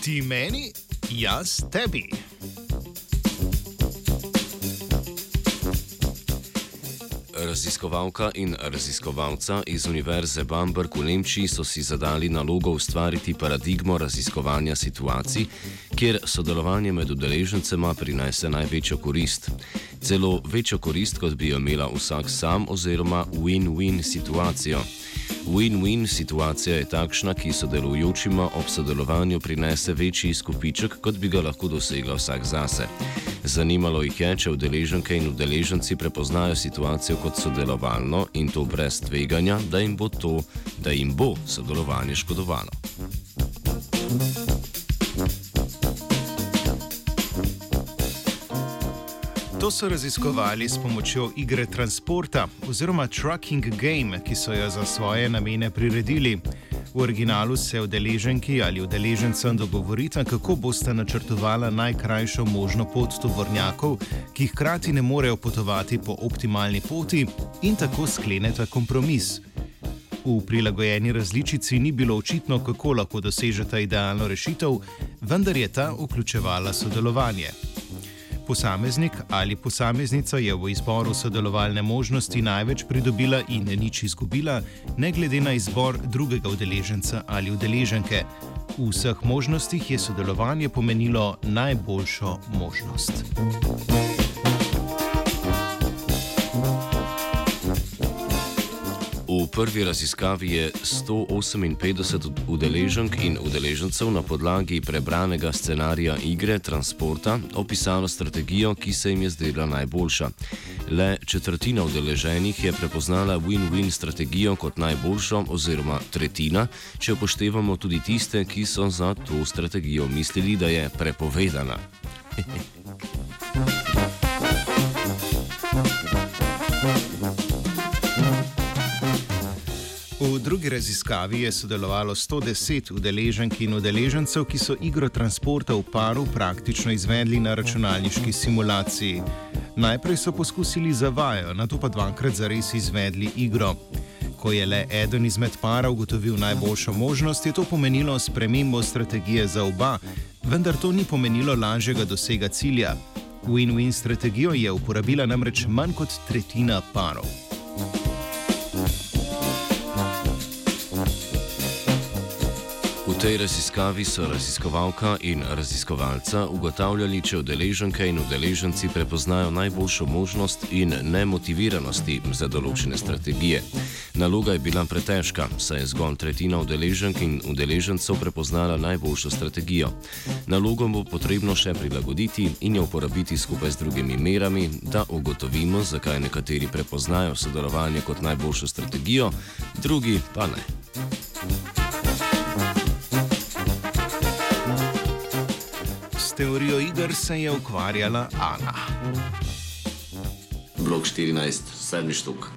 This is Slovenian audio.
Ti meni, jaz tebi. Raziskovalka in raziskovalca iz Univerze Bamberg v Nemčiji so si zadali nalogo ustvariti paradigmo raziskovanja situacij, kjer sodelovanje med udeležencema prinese največjo korist. Celo večjo korist, kot bi jo imela vsak sam, oziroma win-win situacijo. Win-win situacija je takšna, ki sodelujočima ob sodelovanju prinese večji izkupiček, kot bi ga lahko dosegla vsak zase. Zanimalo jih je, če udeleženke in udeleženci prepoznajo situacijo kot sodelovalno in to brez tveganja, da jim bo, to, da jim bo sodelovanje škodovalo. To so raziskovali s pomočjo igre transporta oziroma Trucking Game, ki so jo za svoje namene priredili. V originalu se udeleženki ali udeležencem dogovorita, kako boste načrtovali najkrajšo možno pot tovornjakov, ki hkrati ne morejo potovati po optimalni poti, in tako skleneta kompromis. V prilagojeni različici ni bilo očitno, kako lahko dosežeta idealno rešitev, vendar je ta vključevala sodelovanje. Posameznik ali posameznica je v izboru sodelovalne možnosti največ pridobila in nič izgubila, ne glede na izbor drugega udeleženca ali udeleženke. V vseh možnostih je sodelovanje pomenilo najboljšo možnost. V prvi raziskavi je 158 udeleženk in udeležencev na podlagi prebranega scenarija igre transporta opisalo strategijo, ki se jim je zdela najboljša. Le četrtina udeleženih je prepoznala win-win strategijo kot najboljšo, oziroma tretjina, če upoštevamo tudi tiste, ki so za to strategijo mislili, da je prepovedana. V drugi raziskavi je sodelovalo 110 udeleženk in udeležencev, ki so igro transporta v paru praktično izvedli na računalniški simulaciji. Najprej so poskusili za vajo, na to pa dvakrat zares izvedli igro. Ko je le eden izmed para ugotovil najboljšo možnost, je to pomenilo spremembo strategije za oba, vendar to ni pomenilo lažjega dosega cilja. Win-win strategijo je uporabila namreč manj kot tretjina parov. Tej raziskavi so raziskovalka in raziskovalca ugotavljali, če udeleženke in udeleženci prepoznajo najboljšo možnost in nemotiviranosti za določene strategije. Naloga je bila pretežka, saj je zgolj tretjina udeleženk in udeležencev prepoznala najboljšo strategijo. Nalogo bo potrebno še prilagoditi in jo uporabiti skupaj z drugimi merami, da ugotovimo, zakaj nekateri prepoznajo sodelovanje kot najboljšo strategijo, drugi pa ne. Teorijo iger se je ukvarjala Ana. Blok 14, sedmi štuk.